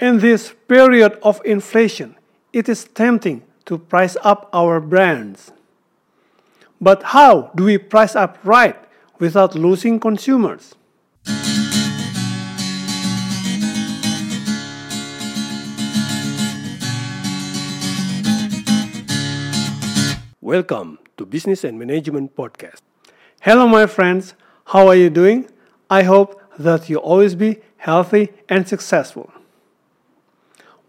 In this period of inflation, it is tempting to price up our brands. But how do we price up right without losing consumers? Welcome to Business and Management Podcast. Hello, my friends. How are you doing? I hope that you always be healthy and successful.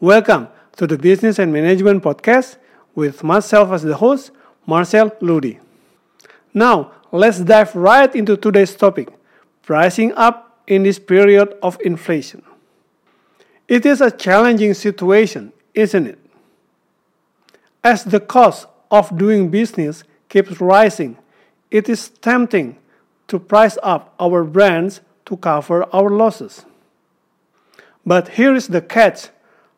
Welcome to the Business and Management Podcast with myself as the host, Marchell Ludy. Now, let's dive right into today's topic pricing up in this period of inflation. It is a challenging situation, isn't it? As the cost of doing business keeps rising, it is tempting to price up our brands to cover our losses. But here is the catch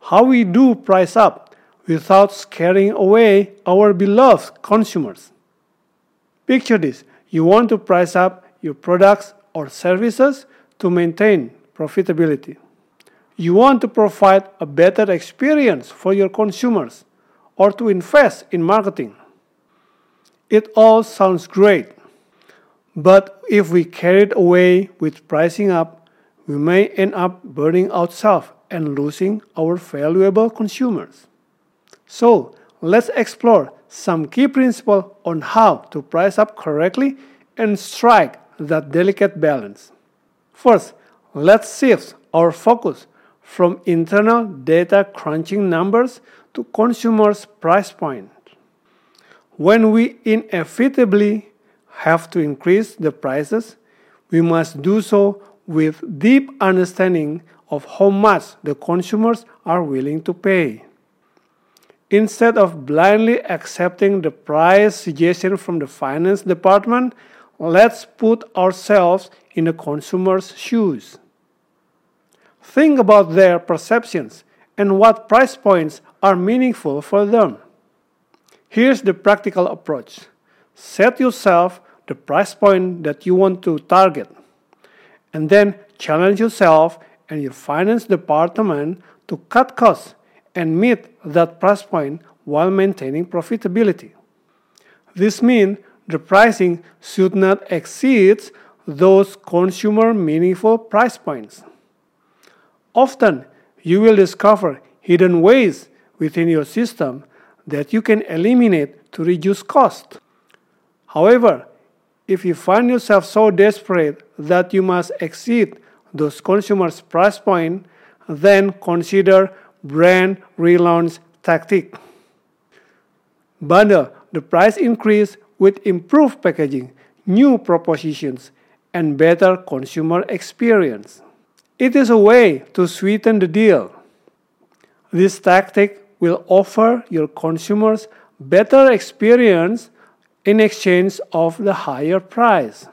how we do price up without scaring away our beloved consumers. Picture this you want to price up your products or services to maintain profitability. You want to provide a better experience for your consumers or to invest in marketing. It all sounds great, but if we carry it away with pricing up, we may end up burning ourselves and losing our valuable consumers. So, let's explore some key principles on how to price up correctly and strike that delicate balance. First, let's shift our focus from internal data crunching numbers to consumers' price point. When we inevitably have to increase the prices, we must do so with deep understanding of how much the consumers are willing to pay. Instead of blindly accepting the price suggestion from the finance department, let's put ourselves in the consumer's shoes. Think about their perceptions and what price points are meaningful for them. Here's the practical approach set yourself the price point that you want to target, and then challenge yourself and your finance department to cut costs and meet that price point while maintaining profitability. This means the pricing should not exceed those consumer meaningful price points. Often, you will discover hidden ways within your system that you can eliminate to reduce cost. However, if you find yourself so desperate that you must exceed those consumers' price point, then consider brand relaunch tactic. Bundle the price increase with improved packaging, new propositions, and better consumer experience. It is a way to sweeten the deal. This tactic will offer your consumers better experience in exchange of the higher price.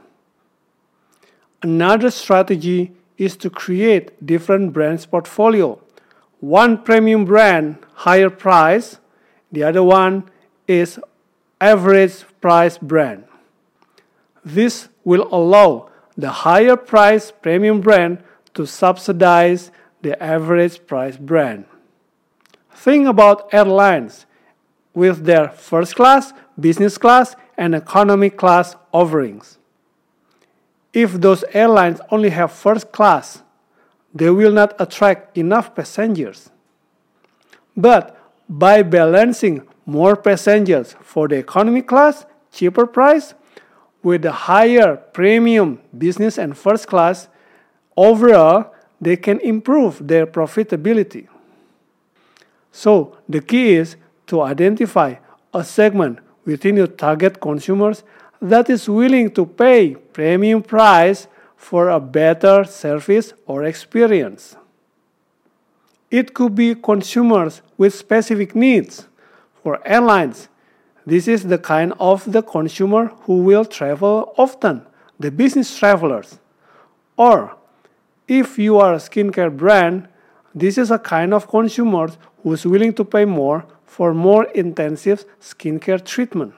Another strategy is to create different brands portfolio. One premium brand, higher price, the other one is average price brand. This will allow the higher price premium brand to subsidize the average price brand. Think about airlines with their first class, business class, and economy class offerings. If those airlines only have first class, they will not attract enough passengers. But by balancing more passengers for the economy class, cheaper price, with the higher premium business and first class, overall they can improve their profitability. So the key is to identify a segment within your target consumers that is willing to pay premium price for a better service or experience. It could be consumers with specific needs. For airlines, this is the kind of the consumer who will travel often, the business travelers. Or if you are a skincare brand, this is a kind of consumer who is willing to pay more for more intensive skincare treatment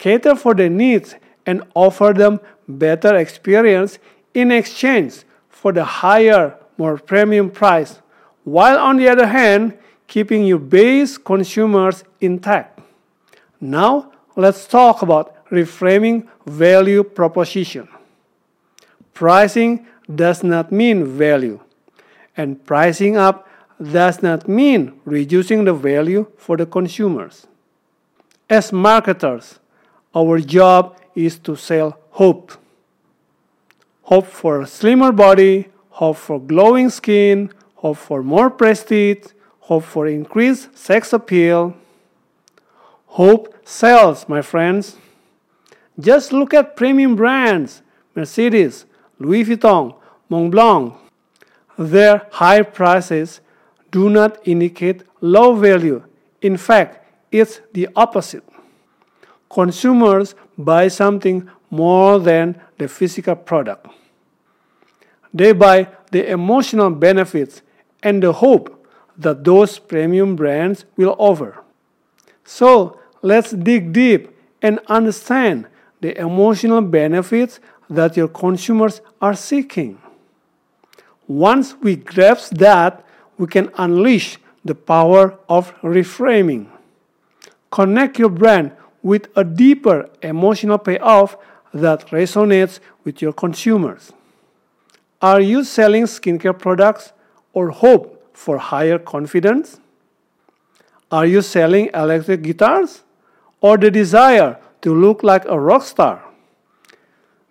cater for their needs, and offer them better experience in exchange for the higher, more premium price while on the other hand, keeping your base consumers intact. Now, let's talk about reframing value proposition. Pricing does not mean value, and pricing up does not mean reducing the value for the consumers. As marketers, our job is to sell hope. Hope for a slimmer body, hope for glowing skin, hope for more prestige, hope for increased sex appeal. Hope sells, my friends. Just look at premium brands Mercedes, Louis Vuitton, Montblanc. Their high prices do not indicate low value. In fact, it's the opposite. Consumers buy something more than the physical product. They buy the emotional benefits and the hope that those premium brands will offer. So let's dig deep and understand the emotional benefits that your consumers are seeking. Once we grasp that, we can unleash the power of reframing. Connect your brand with a deeper emotional payoff that resonates with your consumers. Are you selling skincare products or hope for higher confidence? Are you selling electric guitars or the desire to look like a rock star?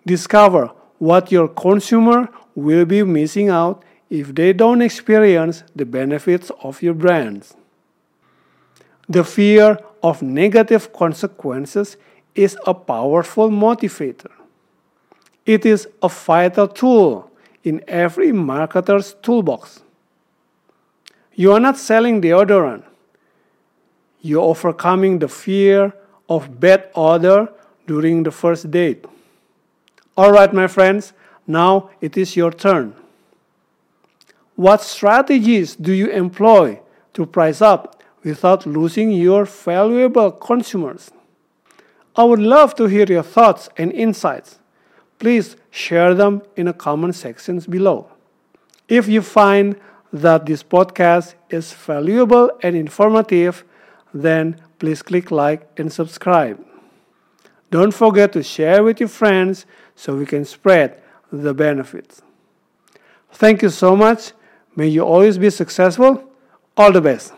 Discover what your consumer will be missing out if they don't experience the benefits of your brands. The fear of negative consequences is a powerful motivator. It is a vital tool in every marketer's toolbox. You are not selling deodorant. You're overcoming the fear of bad odor during the first date. All right, my friends, now it is your turn. What strategies do you employ to price up without losing your valuable consumers? I would love to hear your thoughts and insights. Please share them in the comment sections below. If you find that this podcast is valuable and informative, then please click like and subscribe. Don't forget to share with your friends so we can spread the benefits. Thank you so much. May you always be successful. All the best.